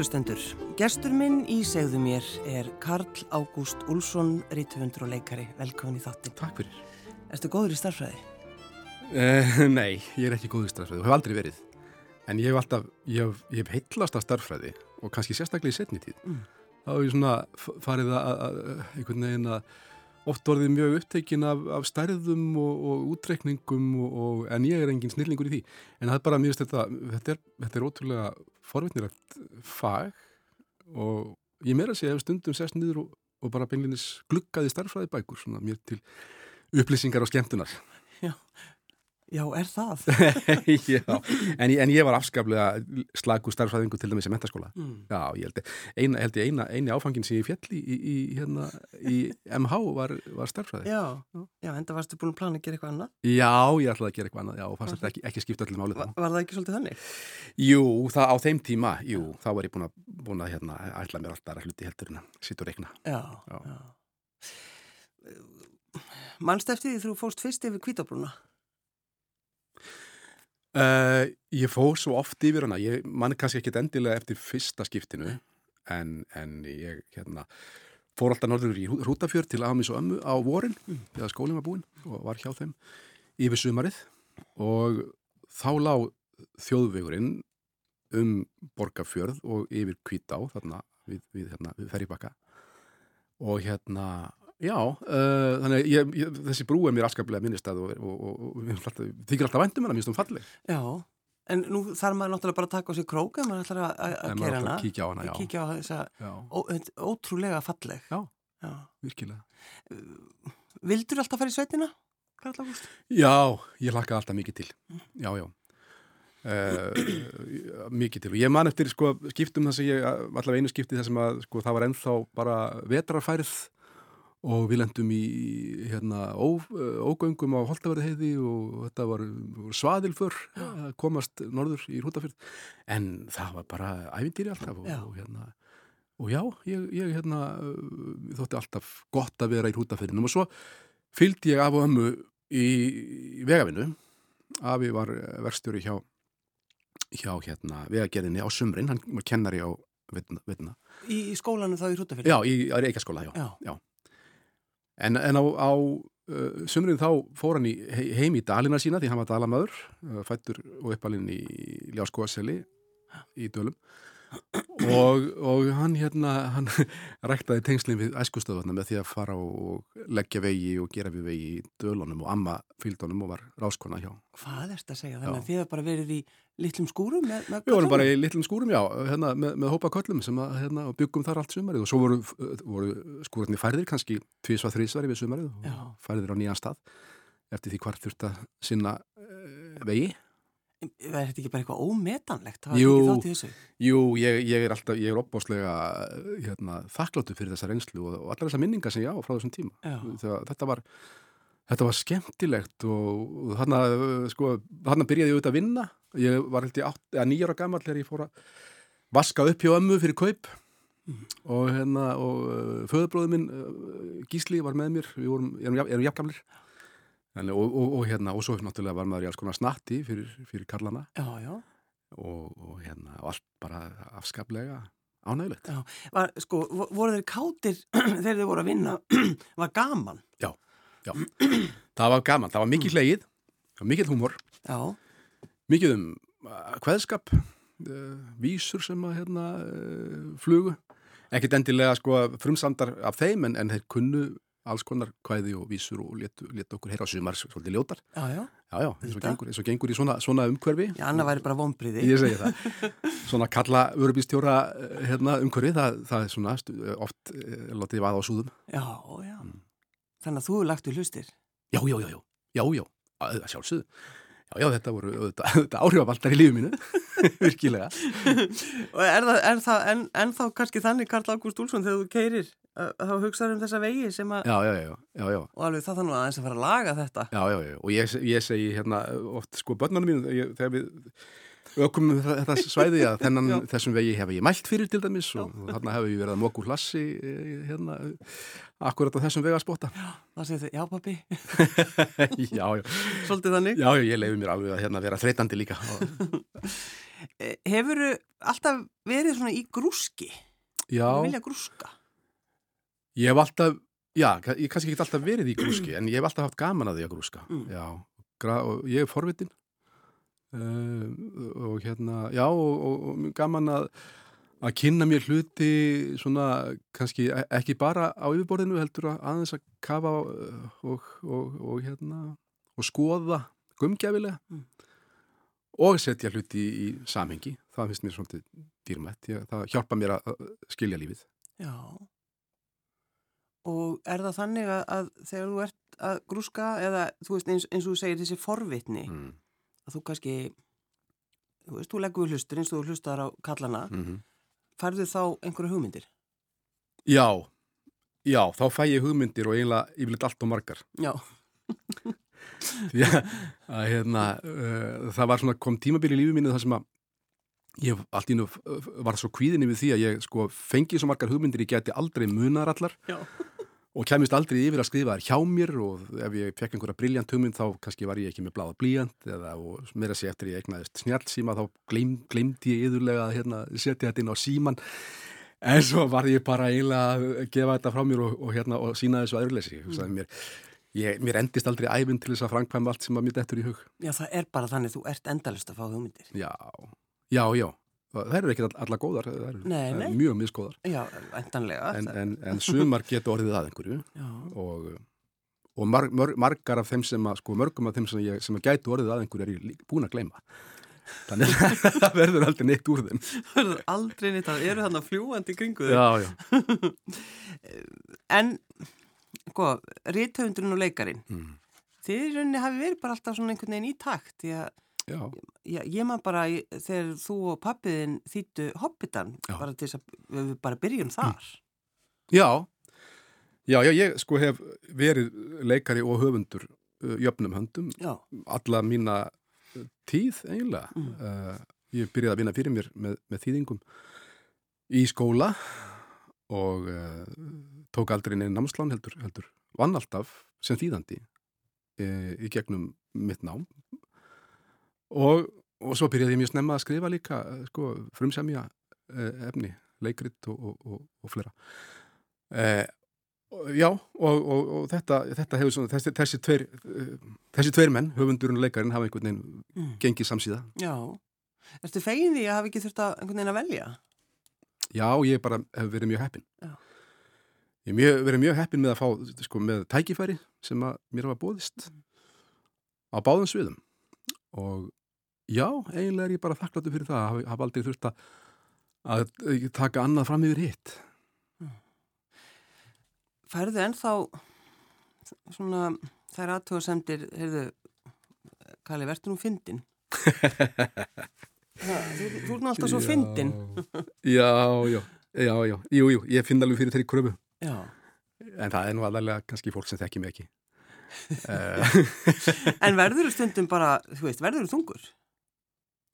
Kærulustendur, gestur minn í segðu mér er Karl Ágúst Úlsson, rítufundur og leikari. Velkomin í þáttin. Takk fyrir. Erstu góður í starfræði? Uh, nei, ég er ekki góð í starffræði og hef aldrei verið. En ég hef alltaf, ég hef, ég hef heitlast af starffræði og kannski sérstaklega í setni tíð. Mm. Þá hef ég svona farið að, að einhvern veginn að oft orðið mjög upptekinn af, af stærðum og, og útreikningum og, og, en ég er engin snillingur í því. En það er bara mjög styrta þetta er, þetta er ótrúlega forvittnilegt fag og ég meira að segja ef stundum sest niður og bara beinlinis gluggaði starfræði bækur svona mér til upplýsingar og skemmtunar. Já, Já, er það? Já, en, en ég var afskaplega slagu starfsæðingu til dæmis í mentaskóla. Mm. Já, ég held, eina, held ég eina, eini áfangin sem ég fjall í, í, hérna, í MH var, var starfsæði. Já, já, enda varstu búin að plana að gera eitthvað annað? Já, ég ætlaði að gera eitthvað annað, já, og fannst ekki, ekki skipta allir málið þá. Var, var það ekki svolítið þannig? Jú, það á þeim tíma, jú, þá var ég búin að, búin að hérna, ætla mér alltaf að hluti heldur en að sitt og reikna. Já, já. já. Mannst eftir því þú fóst fyrst yfir kvítabrúna? Uh, ég fór svo oft yfir hana, ég mann kannski ekki endilega eftir fyrsta skiptinu en, en ég hérna, fór alltaf norður í Rútafjörð til Amis og Ömmu á vorin mm. þegar skólinn var búinn og var hjá þeim yfir sumarið og þá lág þjóðvegurinn um Borgafjörð og yfir Kvítá þarna við, við, hérna, við Ferribakka og hérna Já, uh, þannig að ég, ég, þessi brú er mér afskaplega minnistæð og, og, og, og þykir alltaf vendum hana, mér finnst hún falleg. Já, en nú þarf maður náttúrulega bara að taka á sig króka, maður ætlar að, að, að gera hana. Kíkja á hana, já. Kíkja á þessa ó, ótrúlega falleg. Já, já. virkilega. Uh, vildur alltaf fara í sveitina, Karl Ágúst? Já, ég lakka alltaf mikið til. Já, já. Uh, mikið til og ég man eftir sko, skiptum þess að ég, allavega einu skipti þess að sko, það var ennþá bara vetrarfærið og við lendum í hérna, ó, ógöngum á Holtaverðiheiði og þetta var svaðilför að komast norður í Rútafjörð en það var bara ævindýri alltaf og, og hérna og já, ég, ég hérna þótti alltaf gott að vera í Rútafjörðinum og svo fylgdi ég af og ömmu í, í vegavinu Afi var verstjóri hjá hjá hérna vegagerðinni á sumrin, hann var kennari á vitna. Í skólanu þá í Rútafjörð? Já, í Reykjaskóla, já, já. já. En, en á, á uh, sumrið þá fór hann í, heim í dalina sína því hann var dalamöður, fættur og uppalinn í Ljáskóaseli í Dölum og, og hann hérna, hann ræktaði tengslinn við æskustöðvarna með því að fara og leggja vegi og gera við vegi í Dölunum og amma fylgdónum og var ráskona hjá. Hvað er þetta að segja? Þannig að þið hefur bara verið í litlum skúrum með, með Við vorum bara í litlum skúrum, já, hérna, með, með hópa köllum sem að, hérna, byggum þar allt sumarið og svo voru, voru skúrarnir færðir kannski tvísvað þrísvar yfir sumarið og já. færðir á nýjan stað eftir því hvart þurft að sinna uh, vegi Er þetta ekki bara eitthvað ómetanlegt? Jú, jú ég, ég er alltaf, ég er opbáslega hérna, þakkláttu fyrir þessa reynslu og, og allar þessa minningar sem ég á frá þessum tíma. Þegar, þetta, var, þetta var skemmtilegt og, og þarna, sko, þarna byrjaði ég auðvitað að vinna. Ég var held ég nýjara gammal þegar ég fór að vaska upp hjá ömmu fyrir kaup mm. og, hérna, og föðubróður minn uh, Gísli var með mér, við vorum, erum, erum jafngamlir. Þannig, og, og, og hérna, og svo náttúrulega var maður í alls konar snatti fyrir, fyrir karlana já, já. Og, og hérna, allt bara afskaplega ánægilegt var, Sko, voru þeir kátir þegar þeir voru að vinna, var gaman? Já, já, það var gaman það var mikið hlegið, það var mikið humor já. mikið um hveðskap uh, uh, vísur sem að hérna, uh, flugu ekkert endilega sko frumsandar af þeim en, en þeir kunnu alls konar kvæði og vísur og leta okkur heyra. Sumar svolítið ljótar. Já, já, já, eins, og gengur, eins og gengur í svona, svona umhverfi. Já, annað væri bara vonbriði Ég segi það. Svona kalla örubístjóra eh, hérna, umhverfi það, það er svona oft eh, látið vaða á súðum. Já, já. Mm. Þannig að þú hefur lagt úr hlustir? Já, já, já, já, já, já. Sjálfsögðu Já, já, þetta voru þetta, þetta áhrifavaldar í lífið mínu, virkilega. Og er það, er það en, en þá kannski þannig, Karl Ágúst Úlsson, þegar þú keirir, þá hugsaður um þessa vegi sem að... Já, já, já, já. Og alveg það þannig að er að fara að laga þetta. Já, já, já, og ég, ég segi hérna oft, sko, börnarnir mínu, ég, þegar við ökum þetta svæði að þennan, þessum vegi hef ég mælt fyrir til dæmis og þarna hefur ég verið að móku hlassi eh, hérna, akkurat á þessum vegarspotta. Já, það séu þið, já pappi Já, já. Svolítið þannig. Já, já, ég leiði mér alveg að hérna vera þreytandi líka. Hefur alltaf verið svona í grúski? Já, Vilja grúska? ég hef alltaf, já, ég kannski ekki alltaf verið í grúski, en ég hef alltaf haft gaman að því að grúska. Mm. Já, og ég er forvitin uh, og hérna, já, og, og, og gaman að, að kynna mér hluti svona, kannski e- ekki bara á yfirborðinu, heldur að aðeins að kafa og, og, og hérna, og skoða gumgjafilega Mm. og setja hluti í, í samhengi. Það finnst mér svolítið dýrmætt. Ég, það hjálpa mér að að skilja lífið. Já. Og er það þannig að, að þegar þú ert að grúska eða þú veist eins, eins og þú segir þessi forvitni Mm. Að þú kannski, þú veist, þú leggur við hlustur eins og þú hlustar á kallana, Mm -hmm. færðu þá einhverju hugmyndir? Já, já, þá fæ ég hugmyndir og eiginlega yfirleitt allt og margar. Já. Því að, hérna, uh, það var svona, kom tímabil í lífi mínu þar sem að ég allt í nú var svo kvíðinni við því að ég sko fengi svo margar hugmyndir, ég geti aldrei munar allar Já. Og kemist aldrei yfir að skrifa þær hjá mér og ef ég fekk einhverja briljant hugmynd þá kannski var ég ekki með bláða blíjant eða og meira sé eftir ég eignaðist snjálfsíma þá gleym, gleymdi ég yðurlega að hérna, setja þetta inn á síman en svo var ég bara eiginlega að gefa þetta frá mér og, og, hérna, og sína þessu aðurleysi hugsaði mér mér endist aldrei æfinn til þess að framkvæma allt sem að mér dettur í hug. Já, það er bara þannig, þú ert endalist að fá hugmyndir. Já, já, já. Það eru ekki alla góðar, það eru Nei, það nei. mjög misgóðar. Já, endanlega. En, það- en, en sumar geta orðið að einhverju Já, og, og mar, mar, margar af þeim sem að, sko, mörgum af þeim sem, ég, sem að gætu orðið að einhverju er ég búin að gleyma. Þannig að það verður aldrei neitt úr þeim. það er aldrei nýtt að eru þannig fljúandi í kringu þau. Já, já. En, sko, rithöfundurinn og leikarin, Mm. í rauninni hafi verið bara alltaf svona einhvern veginn í takt, því að Já, Já, ég maður bara þegar þú og pappiðin þýttu Hobbitan Já. bara til þess að við bara byrjum þar. já, já, já, ég sko hef verið leikari og höfundur uh, jöfnum höndum alla mína uh, tíð eiginlega. Mm. Uh, ég byrjaði að vinna fyrir mér með, með þýðingum í skóla og uh, tók aldrei neina námslán heldur, heldur vann alltaf sem þýðandi uh, í gegnum mitt nám og, og svo byrjaði ég mjög snemma að skrifa líka uh, sko, frumsemja uh, efni, leikrit og, og, og, og flera uh, Já, og, og, og þetta, þetta hefur svona, þessi, þessi, tveir, uh, þessi tveir menn, höfundurinn og leikarinn, hafa einhvern veginn mm. gengið samsíða. já. Ertu fegin því að hafa ekki þurft að einhvern veginn að velja? Já, ég bara hef verið mjög heppin. Já. Ég hef verið mjög heppin með að fá, sko, með tækifæri sem að mér hafa bóðist á báðum sviðum. Og já, eiginlega er ég bara þakkláttu fyrir það, hafa, hafa aldrei þurft að, að taka annað fram yfir hitt. Færðu ennþá svona þær aðtöðasemdir, heyrðu, Kalli, verður nú fyndin? Þú, þú nú alltaf svo fyndin. Já, já, já, já, jú, jú, ég finn alveg fyrir þeirri kröfu. Já. En það er nú alveg kannski fólk sem þekki mig ekki. Eh, En verður þú stundum bara, þú veist, verður þú þungur?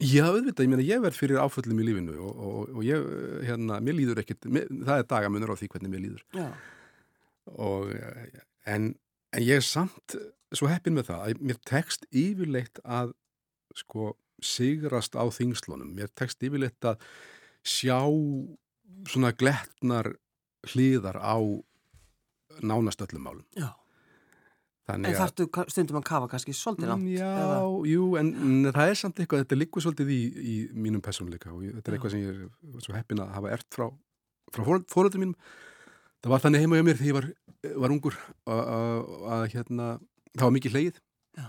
Já, auðvitað, ég meina ég verð fyrir áföllum í lífinu og, og, og ég, hérna, mér líður ekkert, mér, það er dagamunur á því hvernig mér líður. Já. Og, eh, en, en ég er samt svo heppin með það að mér tekst yfirleitt að sko sigrast á þingslunum. Mér tekst yfirleitt að sjá svona glettnar hliðar á nánast öllum málum. Já. Þannig En þarftu stundum að kafa kannski svolítið langt? Já, eða? jú, en, það er samt eitthvað, þetta liggur svolítið í, í mínum persónuleika og þetta er Já. eitthvað sem ég er svo heppin að hafa ert frá, frá fóröldum mínum. Það var þannig heima hjá mér því ég var, var ungur að, hérna, það var mikið hleið Já.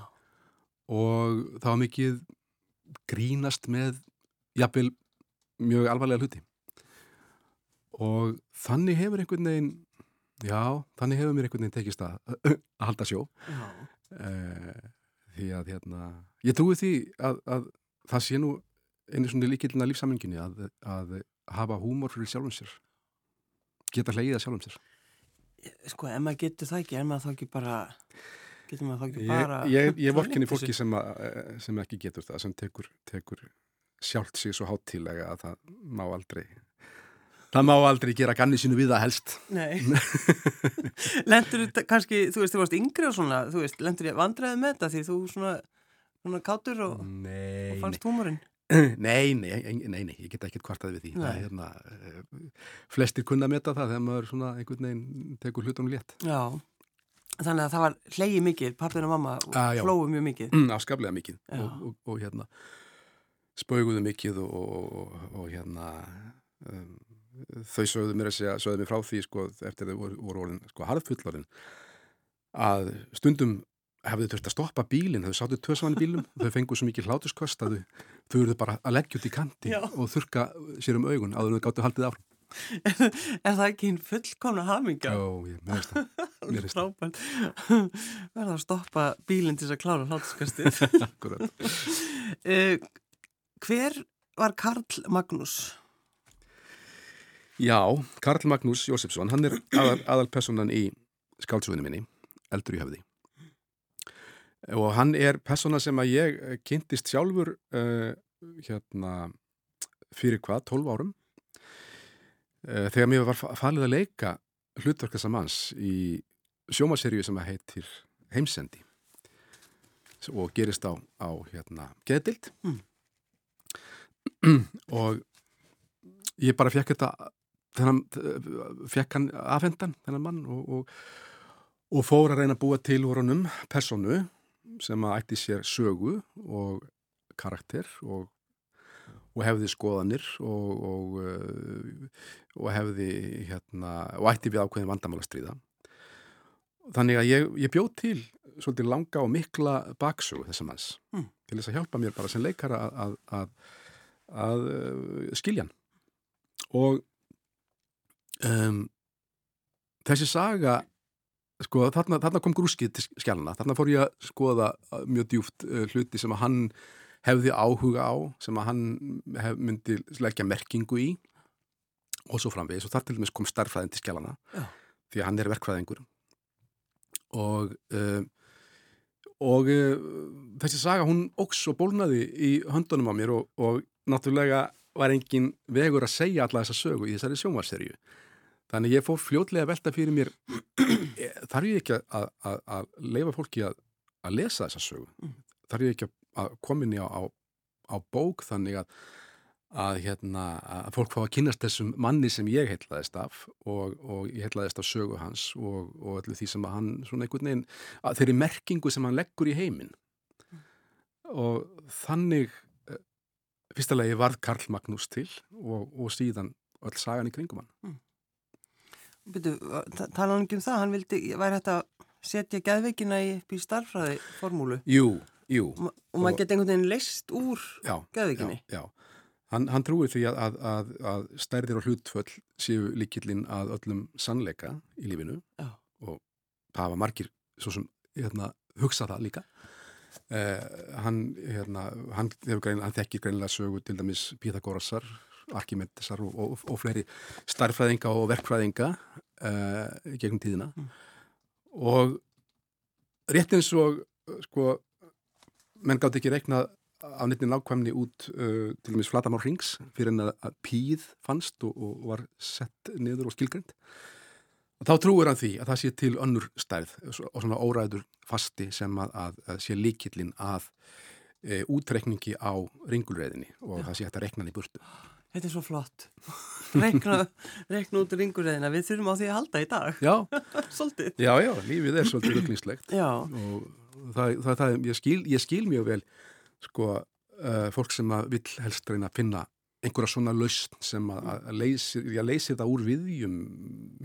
og það var mikið grínast með jafnvel mjög alvarlega hluti. Og þannig hefur einhvern veginn, já, þannig hefur mér einhvern veginn tekist að, að halda sjó. Já. Uh, því að hérna, ég trúi því að, að það sé nú einu svona líkildina lífsaminginni að, að hafa húmor fyrir sjálfum sér geta hleyið að sjálfum sér Sko, ef maður getur það ekki, er maður þá ekki bara, getur maður þá ekki ég, bara... ég, ég svona vorkinni fólki sem, að, sem ekki getur það sem tekur, tekur sjálft sig svo hátílega að það má aldrei það má aldrei gera ganni sínu við það helst Nei. lendur þú kannski, þú veist, þú varst yngri og svona, þú veist, lendur ég vandræði með þetta því þú svona, svona kátur og, og fannst húmurinn? Nei, nei, nei, nei, ég get ekki kvartað við því. Það Nei. er hérna, eh, flestir kunna meta það þegar maður svona einhvern veginn tekur hlutunum létt. Já, þannig að það var hleyið mikið, pappin og mamma Ah, flóðu mjög mikið. Mm, afskaplega mikið og, og, og hérna spauguðu mikið og, og, og hérna um, þau sögðu mér að segja, sögðu mér frá því sko eftir þau voru, voru orðin sko harðfullorinn að stundum hefðu þurft að stoppa bílinn, þau sáttu tösaman í bílum þau fengu svo mikið hlátuskost að þau eruðu bara að leggja út í kanti Já. og þurka sér um augun en þau gáttu haldið áfram. Er það ekki hinn fullkomna hamingja? Jó, ég mér veist það. mér finnst það. Verða að stoppa bílinn til þess að klára hlátuskastið. Akkurat. uh, hver var Karl Magnús? Já, Karl Magnús Jósefsson, hann er aðal, aðalpersonan í skáldsögunni minni, Eldur í höfði. Og hann er persona sem að ég kynntist sjálfur uh, hérna fyrir hvað, 12 árum, uh, þegar mér var fa- falið að leika hlutverk þessa manns í sjómaserju sem að heitir Heimsendi og gerist á, á hérna, geðdild og ég bara fekk þetta þennan, fekk hann afhendan þennan mann og, og, og fór að reyna að búa til úr honum personu sem að ætti sér sögu og karakter og, og hefði skoðanir og, og, og hefði hérna, og ætti við ákveðin vandamál að stríða þannig að ég, ég bjóð til svolítið langa og mikla baksögu þessa manns Mm. til þess að hjálpa mér bara sem leikara að, að, að, að uh, skilja hann og um, þessi saga sko þarna, þarna kom grúskið til skjálna þarna fór ég að skoða uh, mjög djúft uh, hluti sem að hann hefði áhuga á sem að hann hef, myndi leggja merkingu í og svo framvegis. Og þar til dæmis kom starfræðin til skjálana Já. því að hann er verkfræðingur. Og uh, og uh, þessi saga hún óks og bólnaði í höndunum á mér og, og náttúrulega var engin vegur að segja alla þessa sögu í þessari sjónvarserju þannig ég fór fljótlega að velta fyrir mér þarf ég ekki að, að, að leifa fólki að, að lesa þessa sögu? Mm. þarf ég ekki að, inn í á, á, á bók þannig að að, hérna, að fólk fá að kynast þessum manni sem ég heitlaðist af og, og ég heitlaðist af sögu hans og, og öllu því sem að hann svona einhvern veginn, að þeirri merkingu sem hann leggur í heiminn. Og þannig eh, fyrsta lagi varð Karl Magnús til og, og síðan öll sagan í kringum hann Byrju, tala hann ekki um það, hann vildi, væri hægt að setja geðveikina upp í starfræði formúlu Jú, jú og, og maður geti einhvern veginn leist úr já, geðveikinni. já, já. Hann, hann trúir því að, að, að, að stærðir og hlutföll séu líkillinn að öllum sannleika í lífinu Já. og það hafa margir svo sem hérna, hugsa það líka eh, hann, hérna, hann, hann þekkir greinilega sögu til dæmis Píþagórasar, Arkimedesar og, og, og fleiri starfræðinga og verkfræðinga eh, gegnum tíðina. Mm. og rétt eins og sko menn gátt ekki reiknað af nefnir nákvæmni út uh, til dæmis flatamár rings fyrir en að, píð fannst og, og var sett niður og skilgrend og þá trúir hann því að það sé til önnur stærð og svona óræður fasti sem að, að, að sé líkillin að e, útreikningi á ringulreiðinni og það sé hægt að reikna hann í burtu Þetta er svo flott. Reikna, reikna út ringureðina, við þurfum á því að halda í dag. Já, já, já, lífið er svolítið rugglingslegt Já, og það, það, það ég, skil, ég skil mjög vel sko, uh, fólk sem að vill helst reyna að finna einhverja svona lausn sem að, leysi, leysi það úr viðjum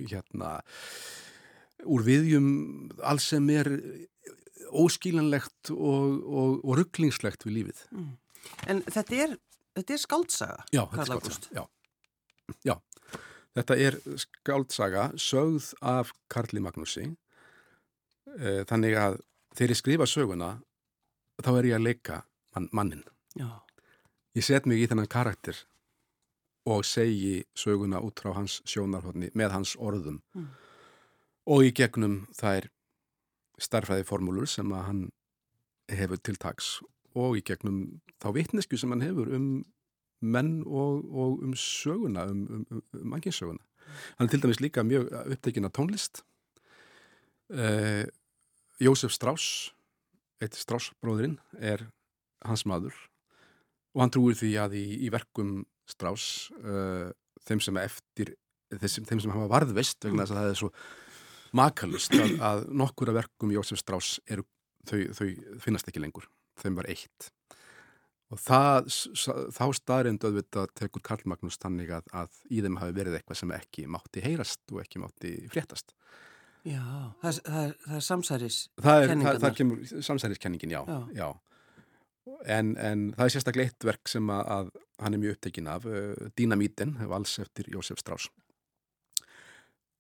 hérna úr viðjum alls sem er óskílanlegt og, og, og rugglingslegt við lífið. En þetta er, þetta er skáldsaga. Já, þetta er Karl skáldsaga. Já. Já, þetta er skáldsaga sögð af Karli Magnúsi. Eh, Þannig að þegar ég skrifa söguna, þá er ég að leika mann, mannin. Já, Ég set mig í þennan karakter og segi söguna út frá hans sjónarhóttni með hans orðum. Mm. Og í gegnum þær starfræði formúlur sem að hann hefur tiltaks og í gegnum þá vitnesku sem hann hefur um menn og, og um söguna, um, um, um, um manginsöguna. Hann er til dæmis líka mjög upptekinn af tónlist. Eh, Jósef Strauss, eitt Strauss bróðurinn, er hans maður og hann trúir því að í, í verkum Strauss uh, þeim sem eftir þeim, þeim sem hafa varðvist vegna þess að það er svo makalust að, að nokkura verkum Jósef Strauss eru, þau, þau finnast ekki lengur þeim var eitt og það, þá staðrind auðvitað tekur Karl Magnús þannig að, að í þeim hafi verið eitthvað sem ekki mátti heyrast og ekki mátti fréttast Já, það, það, það er samsæris það kemur samsæriskenningin, já, já. já. En, en það er sérstaklega eitt verk sem að, að hann er mjög upptekinn af uh, Dínamítin, vals eftir Jósef Strauss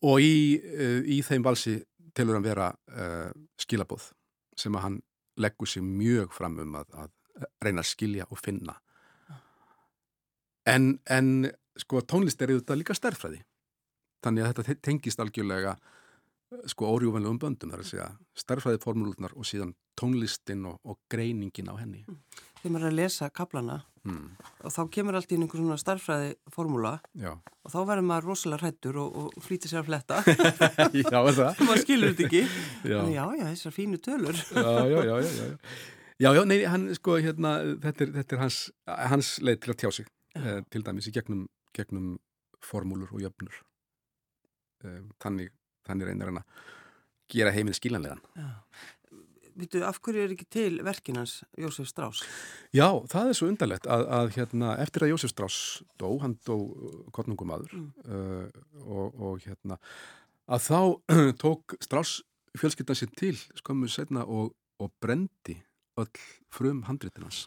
og í, uh, í þeim valsi tilur hann vera uh, skilabóð sem að hann leggur sig mjög fram um að, að reyna að skilja og finna. En, en sko tónlist er auðvitað líka stærfræði þannig að þetta tengist algjörlega sko órjúvanlegum böndum þar að segja starfræði formúlunar og síðan tónlistin og, og greiningin á henni. Þegar maður er að lesa kaplana mm. og þá kemur allt í einhvern svona starfræði formúla. Já. og þá verður maður rosalega hrættur og, og flýtir sér að fletta. Já, er það? maður skilur þetta ekki. Já, en já, já, þessar fínu tölur. Já, já, já, já Já, já, nei, hann, sko, hérna, þetta er, þetta er hans, hans leið til að tjá sig eh, til dæmis í gegnum, gegnum formúlur og jöfnur. Eh, þannig þannig reynir hann að gera heiminn skiljanlegan Vitu, af hverju er ekki til verkinans Jósef Strauss? Já, það er svo undarlegt að, að hérna, eftir að Jósef Strauss dó, hann dó konungumadur mm. uh, og, og hérna að þá tók Strauss fjölskyldan sér til skömmu setna og, og brendi öll frum handritinans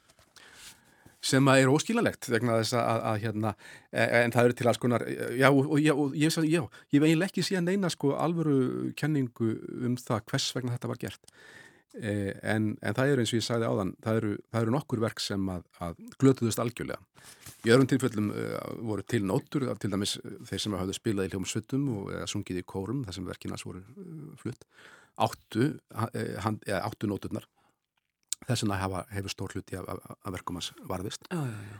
sem að er óskilalegt vegna þess að, að hérna, e, e, en það eru til alls konar, já, og, og, og ég ég veið eiginlega ekki síðan neina sko alvöru kenningu um það hvers vegna þetta var gert, e, en, en það eru eins og ég sagði áðan, það eru, það eru nokkur verk sem að, að glötuðust algjörlega. Í öðrum tilfellum uh, voru til nótur, til dæmis þeir sem hafðu spilað í hljómsvötum og eða sungið í kórum, þar sem verkinas voru uh, flutt, áttu, uh, áttu nóturnar þess vegna hefur stór hluti af, af, af verkum hans varðist já, já, já.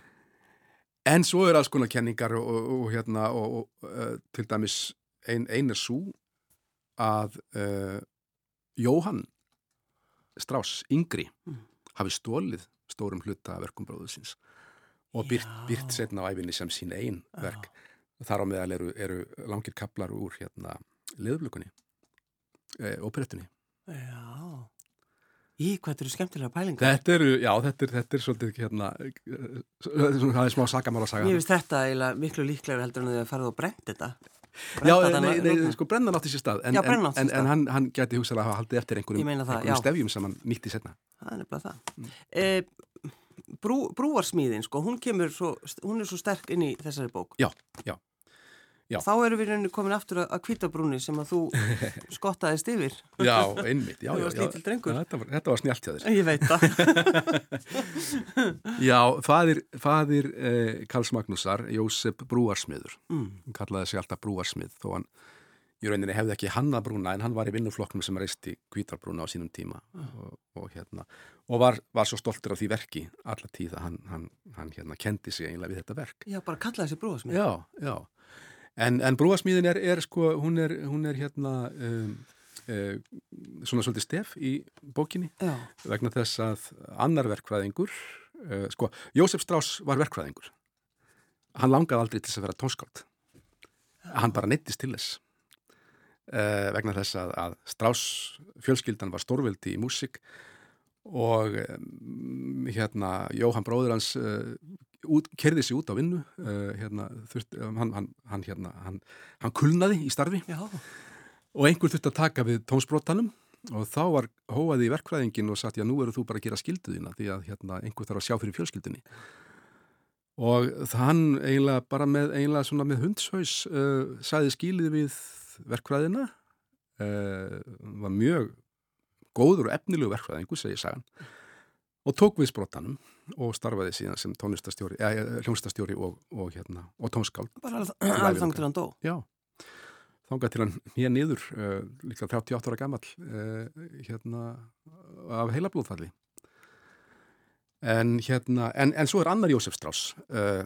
en svo er alls konar kenningar og, og, og hérna og, uh, til dæmis ein, ein er svo að uh, Jóhann Strauss yngri mm. hafi stólið stórum hluta verkum bróðusins og byrt, byrt setna á æfinni sem sín einn verk þar á meðal eru, eru langir kaplar úr hérna leðublökunni eh, og brettunni Já Í, hvað eru skemmtilega pælingar? Þetta eru, já, þetta er, þetta er svolítið hérna, það er smá sagamála saga. Ég veist þetta eiginlega miklu líklega heldur en að þið farið og brend þetta. Já, nei, nei, sko brennan átti sér stað, en, já, en, en, en hann, hann geti hugsað að hafa haldið eftir einhverjum, einhverjum stefjum sem hann nýtti setna. Það er nefnilega það. Mm. E, brú, brúarsmíðin, sko, hún kemur svo, hún er svo sterk inn í þessari bók. Já, já. Já. Þá erum við rauninni komin aftur að kvítabrúni sem að þú skottaðist yfir. Já, einmitt. Já, já, þetta var, var snjált hjá þér. Ég veit það. já, fadir, fadir eh, Karls Magnúsar, Jósef Brúarsmiður, mm. hann kallaði sig alltaf Brúarsmið þó hann í rauninni hefði ekki hannabrúna en hann var í vinnuflokknum sem reisti kvítarbrúna á sínum tíma mm. og, og, hérna, og var, var svo stoltur af því verki alla tíð að hann, hann, hann hérna, kendi sig einlega við þetta verk. Já, bara kallaði sig Brúarsmið. Já, já. En, en brúasmíðin er, er sko, hún er, hún er hérna um, um, svona svolítið stef í bókinni Já. vegna þess að annar verkfræðingur, uh, sko, Jósef Strauss var verkfræðingur. Hann langaði aldrei til þess að vera tónskáld. Hann bara neittist til þess. Uh, vegna þess að, að Strauss fjölskyldan var stórveldi í músík og um, hérna Jóhann bróður hans uh, kerði sig út á vinnu uh, hérna, þurft, um, hann, hann, hann, hérna, hann kulnaði í starfi. Já. og einhver þurfti að taka við tónsbrótanum og þá var hóaði í verkfræðingin og sagt já nú eru þú bara að gera skilduðina því að hérna, einhver þarf að sjá fyrir fjölskyldunni. Og þann eiginlega bara með, eiginlega með hundshaus uh, sæði skilið við verkfræðina uh, var mjög góður og efnilegu verkfræðingu segir sagan og tók við sprótanum og starfaði síðan sem tónlistastjóri, ja, hljómsastjóri og, og, hérna, og tónskáld. Bara alveg þang til hann dó? Já, þangað til hann hér niður, uh, líka 38 ára gammal, uh, hérna, af heila blóðfalli. En, hérna, en, en svo er annar Jósef Strauss uh,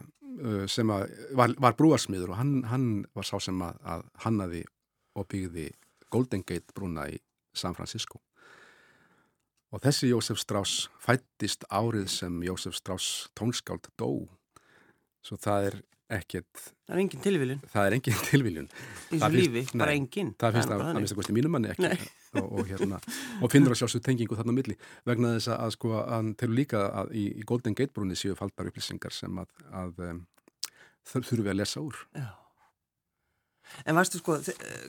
sem var, var brúarsmiður og hann, hann var sá sem að, að hannaði og byggði Golden Gate brúna í San Francisco og þessi Jósef Strauss fættist árið sem Jósef Strauss tónskáld dó. Svo það er ekkert það er engin tilviljun. Það er engin tilviljun. Í þessu lífi, nei, bara engin. það finnst að, að að mínum manni ekki. Og, og, hérna, og finnur að sjálfsög tengingu þarna milli. Vegna þess að sko að til líka að í, í Golden Gate brúni séu faldbar upplýsingar sem að, að um, þurfum við að lesa úr. Já En varstu sko,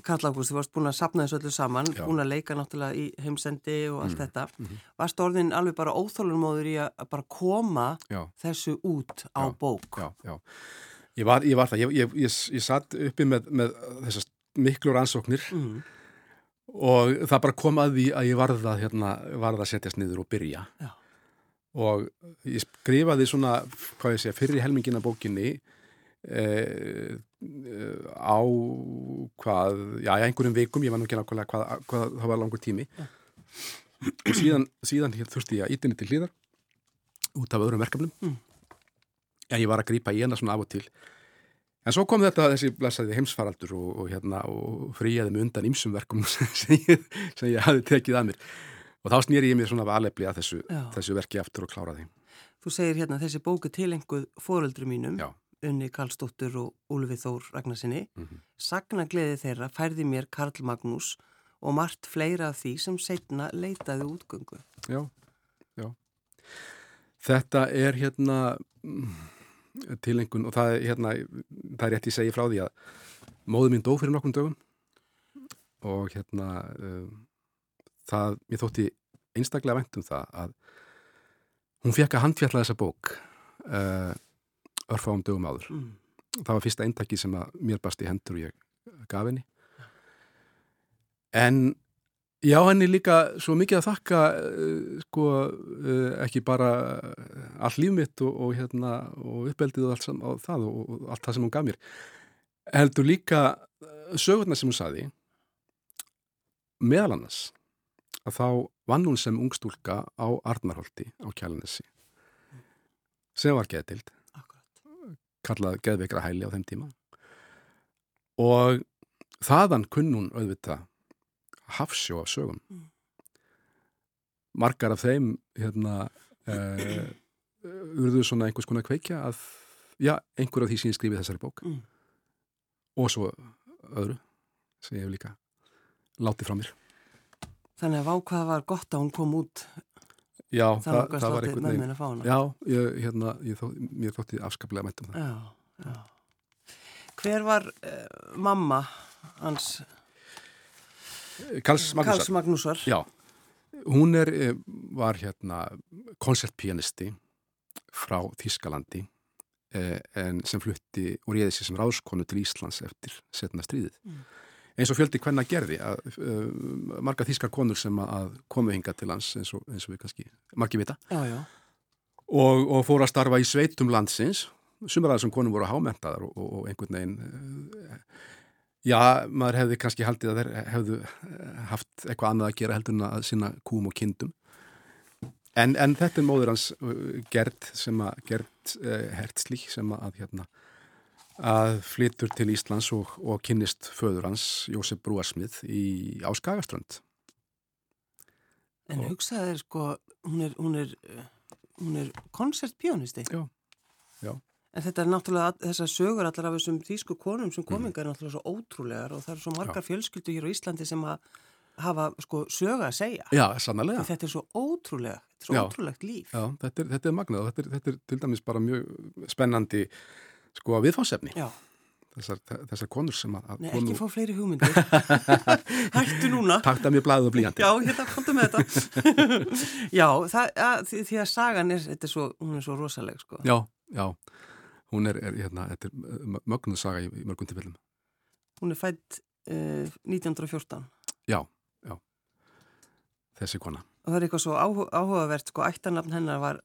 Karl Ágúst, þú varst búin að sapna þessu öllu saman, Já. búin að leika náttúrulega í heimsendi og allt mm. þetta. Mm -hmm. Varstu orðin alveg bara óþólunmóður í að bara koma Já. þessu út á Já. bók? Já, já. Ég var, ég var það. Ég, ég, ég, ég satt uppi með, með þessast miklu rannsóknir mm. og það bara kom að því að ég varða, hérna, varða að setjast niður og byrja. Já. Og ég skrifaði svona, hvað ég segja, fyrir helmingina bókinni Eh, á hvað, já, einhverjum vikum, ég var nú ekki nákvæmlega hvað, hvað það var langur tími. Ja. og síðan, síðan þurfti ég að ítinni til hlýðar út af öðrum verkefnum. Mm. en ég var að grýpa í ena svona af og til. En svo kom þetta þessi blæsaði heimsfaraldur og, og hérna og fríaði mig undan ymsum verkum sem ég, sem ég hafi tekið að mér. Og þá snýri ég mér svona valefli að þessu, þessu verki aftur og klára því Þú segir hérna þessi bóku tilenguð fóreldru mínum. Já Unni Karlsdóttur og Úlfi Þór Ragnarsinni. Mm -hmm. Sagnagleði þeirra færði mér Karl Magnús og margt fleira af því sem setna leitaði útgöngu. Já, já. Þetta er hérna mm, tilengun og það er, hérna, það er rétt ég segi frá því að móðu mín dó fyrir nokkrum dögum og hérna um, það, ég þótti einstaklega vænt um það að hún fekk að handfjalla þessa bók og uh, örfáum dögum áður. Mm. Það var fyrsta eintaki sem að mér basti hendur og ég gaf henni. En já, henni líka svo mikið að þakka uh, sko uh, ekki bara all líf mitt og, og, hérna, og uppeldið og allt sam, og það og, og allt það sem hún gaf mér. Heldur líka sögurna sem hún saði meðal annars að þá vann hún sem ungstúlka á Arnarholti á Kjælanessi sem var getild kallað geðveikra hæli á þeim tíma og þaðan kunnun auðvitað hafsjó af sögum mm. margar af þeim hérna uh, urðu svona einhvers konar kveikja að já, einhver af því sem ég skrifið þessari bók mm. og svo öðru sem ég hef líka látið frá mér Þannig að vákvað var gott að hún kom út Já, það, það, það var einhvern veginn. Já, ég, hérna, ég þó, mér þótti afskaplega mætt um það. Já, já. Hver var uh, mamma hans? Karls Magnúsar. Karls Magnúsar. Já, hún er, eh, var hérna koncertpianisti frá Þískalandi eh, en sem flutti og réði sér sem ráskonu til Íslands eftir setna stríðið. Mm eins og fjöldi hvenna gerði að, uh, marga þýskar konur sem að komu hinga til hans eins og, eins og við kannski margi vita. Já, já. Og, og fóru að starfa í sveitum landsins. Sumar aðeins sem konum voru hámentaðar og, og einhvern veginn uh, já, maður hefði kannski haldið að þeir hefðu haft eitthvað annað að gera heldur en að sinna kúm og kindum. En, en þetta er móður hans uh, Gert sem að Gert uh, Hertzlík sem að hérna að flytur til Íslands og, og kynnist föður hans, Jósef Brúarsmið í Áskagaströnd En og... hugsaði þér sko hún er, hún er, hún er koncertpjónisti Já, já En þetta er náttúrulega, þessar sögur allar af þessum þýsku konum sem komingar er náttúrulega svo ótrúlegar og það er svo margar fjölskyldu hér á Íslandi sem að hafa sko söga að segja. Já, sannlega. Þetta er svo ótrúlega, þetta er svo já, ótrúlegt líf. Já, þetta er, þetta er magnað og þetta er, þetta er til dæmis bara mjög spennandi sko viðfáðsefni þessar, þessar konur sem að Nei, konu... ekki fá fleiri hugmyndir. Hættu núna. Takta mér blæðið og blíjandi Já, hérna, komdu með þetta. Já, það, að, því, því að sagan er, er svo, hún er svo rosaleg sko. Já, já. Hún er, er hérna, þetta er mögnuð saga í, í mörgum tilfellum. Hún er fætt uh, 1914 Já, já. Þessi kona. Og það er eitthvað svo áhugavert sko, ættanafn hennar var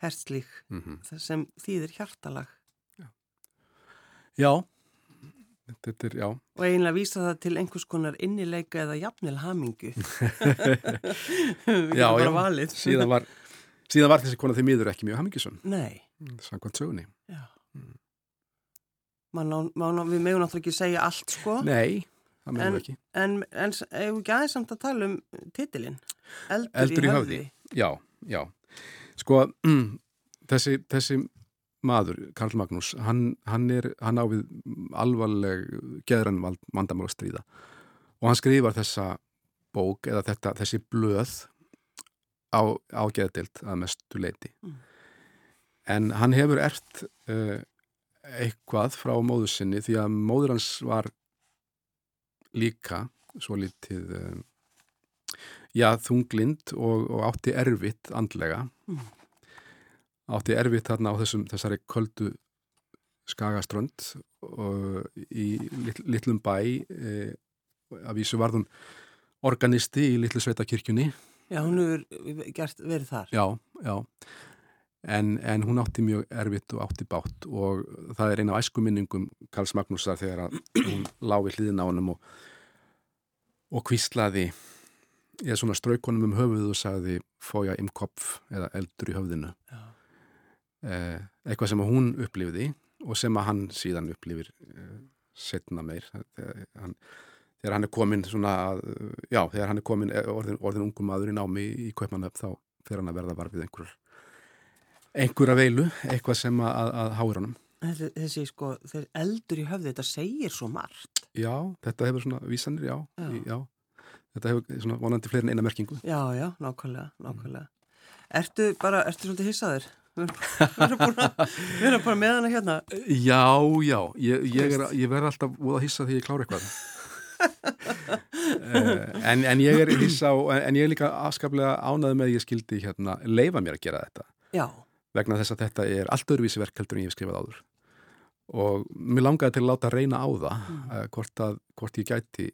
Herstlík mm -hmm. sem þýðir hjartalag Já, þetta er, já. Og eiginlega vísa það til einhvers konar innileika eða jafnil hamingu. já, já, síðan var, síðan var þessi konar þeim yfir ekki mjög hamingisum. Nei. Sankvæmt sögni. Já. Mm. Man, man, við meðum náttúrulega ekki segja allt, sko. Nei, það meðum við ekki. En, en, hefur ekki aðeins samt að tala um titilinn? Eldur, Eldur í höfði. Já, já. Sko, mm, þessi, þessi maður, Karl Magnús, hann, hann er, hann ávið alvarleg geðrann vandamál að stríða og hann skrifar þessa bók eða þetta, þessi blöð á, á geðdild að mestu leiti. Mm. En hann hefur ert uh, eitthvað frá móðu sinni því að móður hans var líka svo litið uh, já, þunglind og, og átti erfitt andlega mm. Átti erfitt þarna á þessum, þessari köldu skagaströnd í lit, litlum bæ eh, að vísu varðun organisti í litlu sveitakirkjunni Já, hún hefur verið þar. Já, já. En, en hún átti mjög erfitt og átti bátt og það er eina af æskuminningum Karls Magnúsar þegar hún lági hlýðin á hennum og, og kvíslaði ég svona straukonum um höfuð og sagði fója im kopf eða eldur í höfðinu eh, eitthvað sem hún upplifði og sem að hann síðan upplifir eh, setna meir þegar hann, þegar hann er komin svona, já, þegar hann er komin eh, orðin, orðin ungum maður í námi í Kaupmannöf þá fer hann að verða varfið einhverjur einhverja veilu, eitthvað sem að, að háir hann Þessi, þessi sko, þeir eldur í höfði, þetta segir svo margt Já, þetta hefur svona vísanir, já, já. Í, já. Þetta hefur svona vonandi fleiri en eina merkingu Já, já, nákvæmlega, nákvæmlega Ertu bara, ertu svolítið hissaður? Við erum bara með hana hérna. Já, já, ég, ég, ég verð alltaf úr að hissa því ég klára eitthvað. Uh, en, en ég er hissa og, en ég er líka afskaplega ánað með ég skildi hérna leifa mér að gera þetta. Já. Vegna þess að þetta er allt öðruvísi verk heldur en ég hef skrifað áður. Og mér langaði til að láta reyna á það mm. uh, hvort, að, hvort ég gæti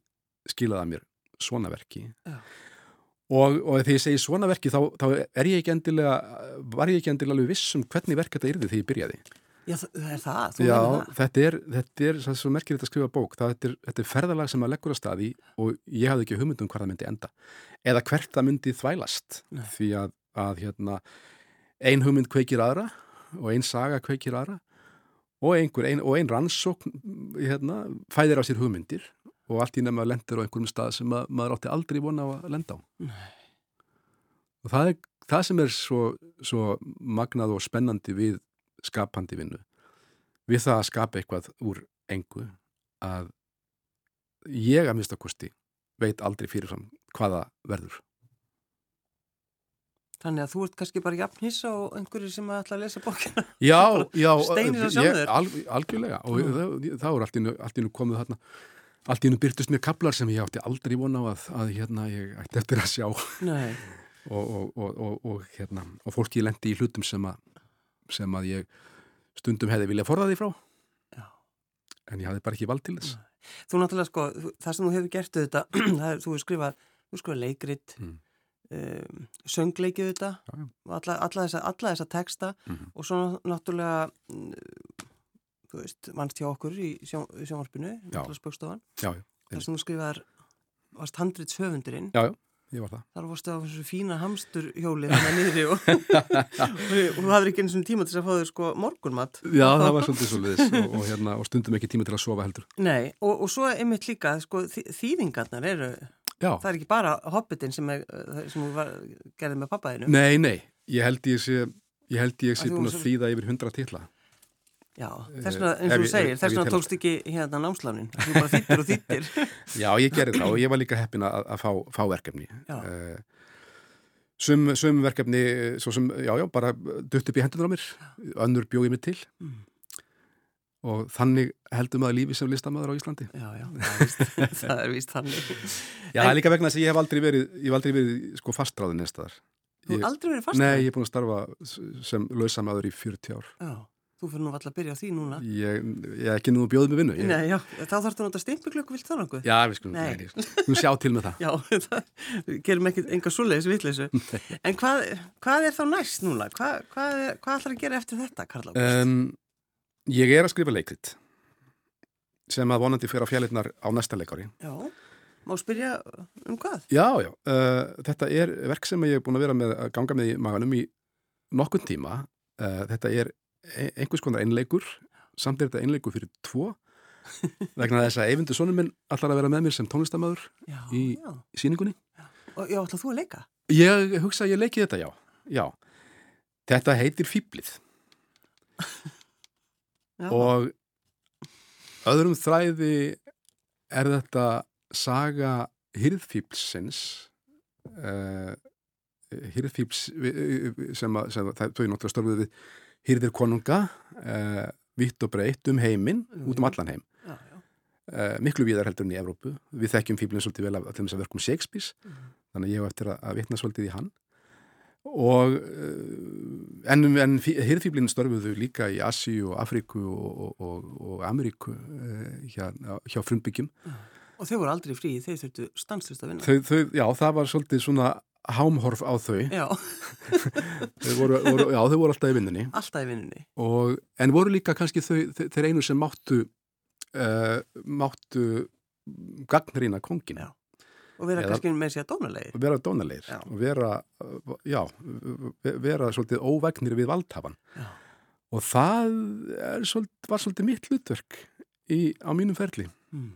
skilaða mér svona verki. Ja. Og, og þegar ég segi svona verki þá, þá er ég ekki endilega var ég ekki endilega alveg viss um hvernig verk þetta yrði þegar ég byrjaði Já, það er það. Já, þetta er, þetta er svo merkir þetta að skrifa bók, það, þetta, er, þetta er ferðalag sem maður leggur að staði og ég hafði ekki hugmyndum hvað það myndi enda eða hvert það myndi þvælast Nei. því að, að hérna ein hugmynd kveikir aðra og ein saga kveikir aðra og, einhver, ein, og ein rannsókn hérna, fæðir á sér hugmyndir og allt í nefn að lendur á einhverjum stað sem að, maður átti aldrei vona á að lenda á Nei. og það er það sem er svo, svo magnað og spennandi við skapandi vinnu við það að skapa eitthvað úr engu að ég að mista kosti veit aldrei fyrirfram hvaða verður Þannig að þú ert kannski bara jafn hissa og einhverju sem ætla að lesa bókina. Já, já. Steinir að sjá þér. Al, algjörlega og það, það er allt innu komið þarna. Allt innu byrtust mér kaplar sem ég átti aldrei vona á að, að hérna ég ætti eftir að sjá. Og, og, og, hérna, og fólki lendi í hlutum sem að, sem að ég stundum hefði viljað forða því frá. Já. En ég hafði bara ekki vald til þess. Nei. Þú náttúrulega sko, það sem þú hefur gert þetta, er, þú hefur skrifað, þú skrifað leikrit, mm um, söngleikið þetta alla, alla, þessa, alla þessa texta mm -hmm. og svo náttúrulega mm, þú veist, vannst hjá okkur í sjón, sjónvarpinu þar sem þú skrifaðar varst handrits höfundurinn já, já, ég var það. Þar varst það á þessu fína hamsturhjóli þannig að niðri og, og þú hafði ekki eins og tíma til að fá þér sko morgunmatt já, það var svolítið svolítið og, og, hérna, og stundum ekki tíma til að sofa heldur. Nei, og svo einmitt líka sko, þýðingarnar eru Já. Það er ekki bara Hobbitin sem, er, eh, sem var, gerði með pappaðinu. Nei, nei, ég held ég sé, ég held ég sé búin að þýða yfir hundra tilla. Já, þess vegna, eins og þú segir, þess vegna tókst ekki hérna námslánin, þú bara þýttir og þýttir. já, ég gerði það og ég var líka heppin að, að fá, fá verkefni. Uh, sum, sum verkefni, svo sem, já, já, bara dutt upp í hendunar á mér, önnur bjóði mig til. Mm. Og þannig heldum að lífi sem listamöður á Íslandi. Já, já, það er vist þannig. Já, það er líka vegna þess að ég hef aldrei verið ég hef aldrei verið sko fastráðin nestaðar Þú hef aldrei verið fastráðin? Nei, ég er búin að starfa sem lausamöður í 40 ár. Já, þú fyrir nú alltaf að byrja á því núna Ég, ég er ekki nú að bjóða með vinnu ég... Nei, já, þá þarfst þú náttúrulega stimpiklöku vilt það náttúrulega Já, við skulum, nei, við sjá til með það Já, það gerum ekki enga svoleiðis vitleysu En hvað, hvað er þá næst núna? Hvað, hvað, hvað ætlar að gera eftir þetta, Karl Ágúst? Um, Ég er að skrifa leikrit sem að vonandi fyrir á fjallinnar á næsta leikári. Já, má spyrja um hvað? Já, já. Uh, þetta er verk sem ég er búin að vera með að ganga með í maganum í nokkun tíma. Uh, þetta er einhvers konar einleikur, samt er þetta einleikur fyrir tvo vegna þess að Eyvindur Sónuminn allar að vera með mér sem tónlistamöður í, í síningunni. Já, og já, ætlaðu þú að leika? Ég hugsa að ég leiki þetta, já. já. Þetta heitir Fýblið. og öðrum þræði er þetta saga Hyrðfýblsins uh, Hyrðfýbls sem sem það er náttúrulega störfuð við Hyrðir konunga uh, vitt og breytt um heiminn, mm. út um allan heim já, já. Uh, miklu viðar heldur enn í Evrópu við þekkjum Fýblin svolítið vel af þess að verkum Shakespeare mm. þannig að ég hef eftir að, að vitna svolítið í hann og eh, en, en hirðfýblinn störfuðu líka í Assi og Afríku og, og, og Ameríku eh, hjá, hjá frumbyggjum Og þau voru aldrei frí, þeir þurftu stanslist að vinna þau, þau, Já, það var svolítið svona hámhorf á þau þau voru, voru, Já, þau voru alltaf í vinninni Alltaf í vinninni og, En voru líka kannski þau, þeir einu sem máttu uh, máttu gagnrýna kongin Já Og vera Eða, kannski með sér dónalegir. Vera dónalegir já. og vera, já, vera svolítið óvegnir við valdhafan. Já. Og það svolítið, var svolítið mitt hlutverk í, á mínum ferli. Mm.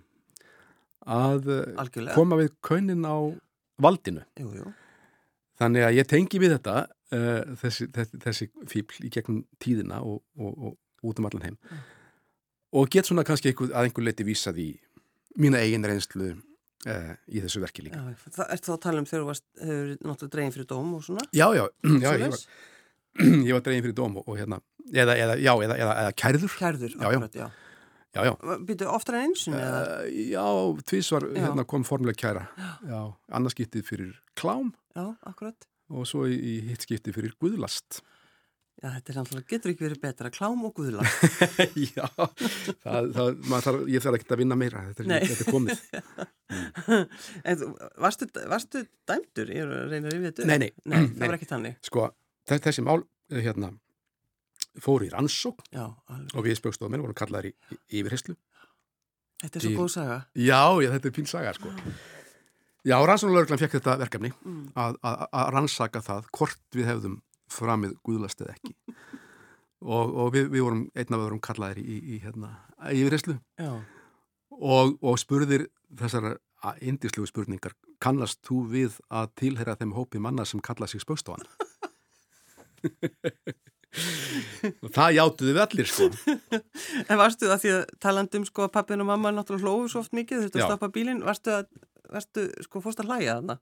Að eh, Algjörlega. koma við kaunin á valdinu. Jú, jú. Þannig að ég tengi við þetta, uh, þessi, þessi, þessi fíbl í gegnum tíðina og, og, og út um allan heim. Mm. Og get svona kannski einhver, að einhver leiti vísað í mína eigin reynslu Uh, í þessu verki líka. Já, Það ert þá að tala um þegar þú varst hefur náttúrulega dregin fyrir dóm og svona? Já, já, já ég, var, ég var dregin fyrir dóm og, og hérna eða, eða, já, eða, eða, eða kærður. Kærður, akkurat, já. Já, já Býtu oftar en eins? Uh, já, tvís var hérna kom formulega kæra Já, annarskiptið fyrir klám Já, akkurat Og svo í, í hitt skiptið fyrir guðlast Já, þetta er náttúrulega, getur ekki verið betra, klám og guðla. Já, það, það, þarf, ég þarf ekki að vinna meira, þetta er, þetta er komið. en varstu, varstu dæmdur, ég að rifja þetta? Nei, nei. Nei, það var ekki tannig. Sko, þessi mál, eh, hérna, fór í rannsók Já, og við spjókstofum vorum kallaðir í, í yfirherslu. Þetta er svo góð saga. Já, já, þetta er fín saga, sko. Já, rannsóknulegurglann fekk þetta verkefni mm. að, að, að rannsaka það hvort við hefðum framið guðlast eða ekki og, og við, við vorum einn af öðrum kallaðir í, í, hérna, í yfirreyslu og, og spurðir þessar indíslu spurningar kannast þú við að tilhera þeim hópi manna sem kalla sig spökstofan og það játtuðu við allir sko En varstu það því að talandum sko að pappin og mamma náttúrulega hlóðu svo oft mikið þurftu að stoppa bílinn, varstu að varstu sko fórst að hlæja þarna?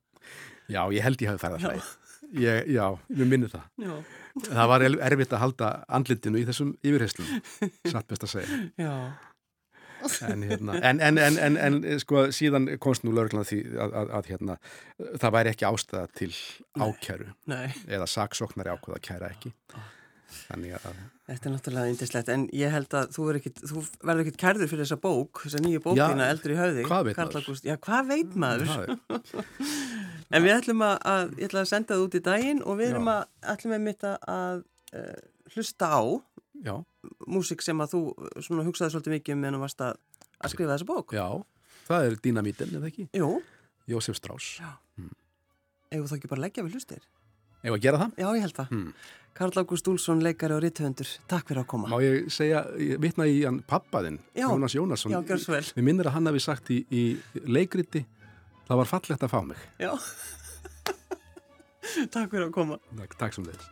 Já, ég held ég hafi færð að hlæja Ég, já, ég minnir það. Já. Það var erfitt að halda andlitinu í þessum yfirherslum, satt best að segja. Já. En, hérna, en, en, en, en sko síðan komst nú lauruglan því að, að, að hérna, það væri ekki ástæða til ákjæru Nei. eða saksóknari ákvöða kæra ekki. Þannig að... Þetta er náttúrulega yndislegt, en ég held að þú, þú verður ekkit kærður fyrir þessa bók, þessa nýju bókina eldur í höfði. Hvað veit maður? Já, hvað veit maður? En við ætlum að, að, ég ætla að senda það út í daginn og við erum að, ætlum við mitt að uh, hlusta á Já. músik sem að þú svona, hugsaði svolítið mikið um en þú varst að skrifa þessa bók. Já, það er Dínamítin, eða ekki? Jú. Jósef. Já. Hmm. Eða þú ekki bara leggja við hlustir? Eða að gera það? Já, ég held það. Hmm. Karl Ágúst Úlsson, leikari og ritthöndur, takk fyrir að koma. Má ég segja, ég vitna í hann pappaðinn, Jónas Jónasson. Já, svo vel. Við minnir að hann hafi sagt í, í leikriti Það var fallegt að fá mig. Já. Takk fyrir að koma. Takk, takk sem þess.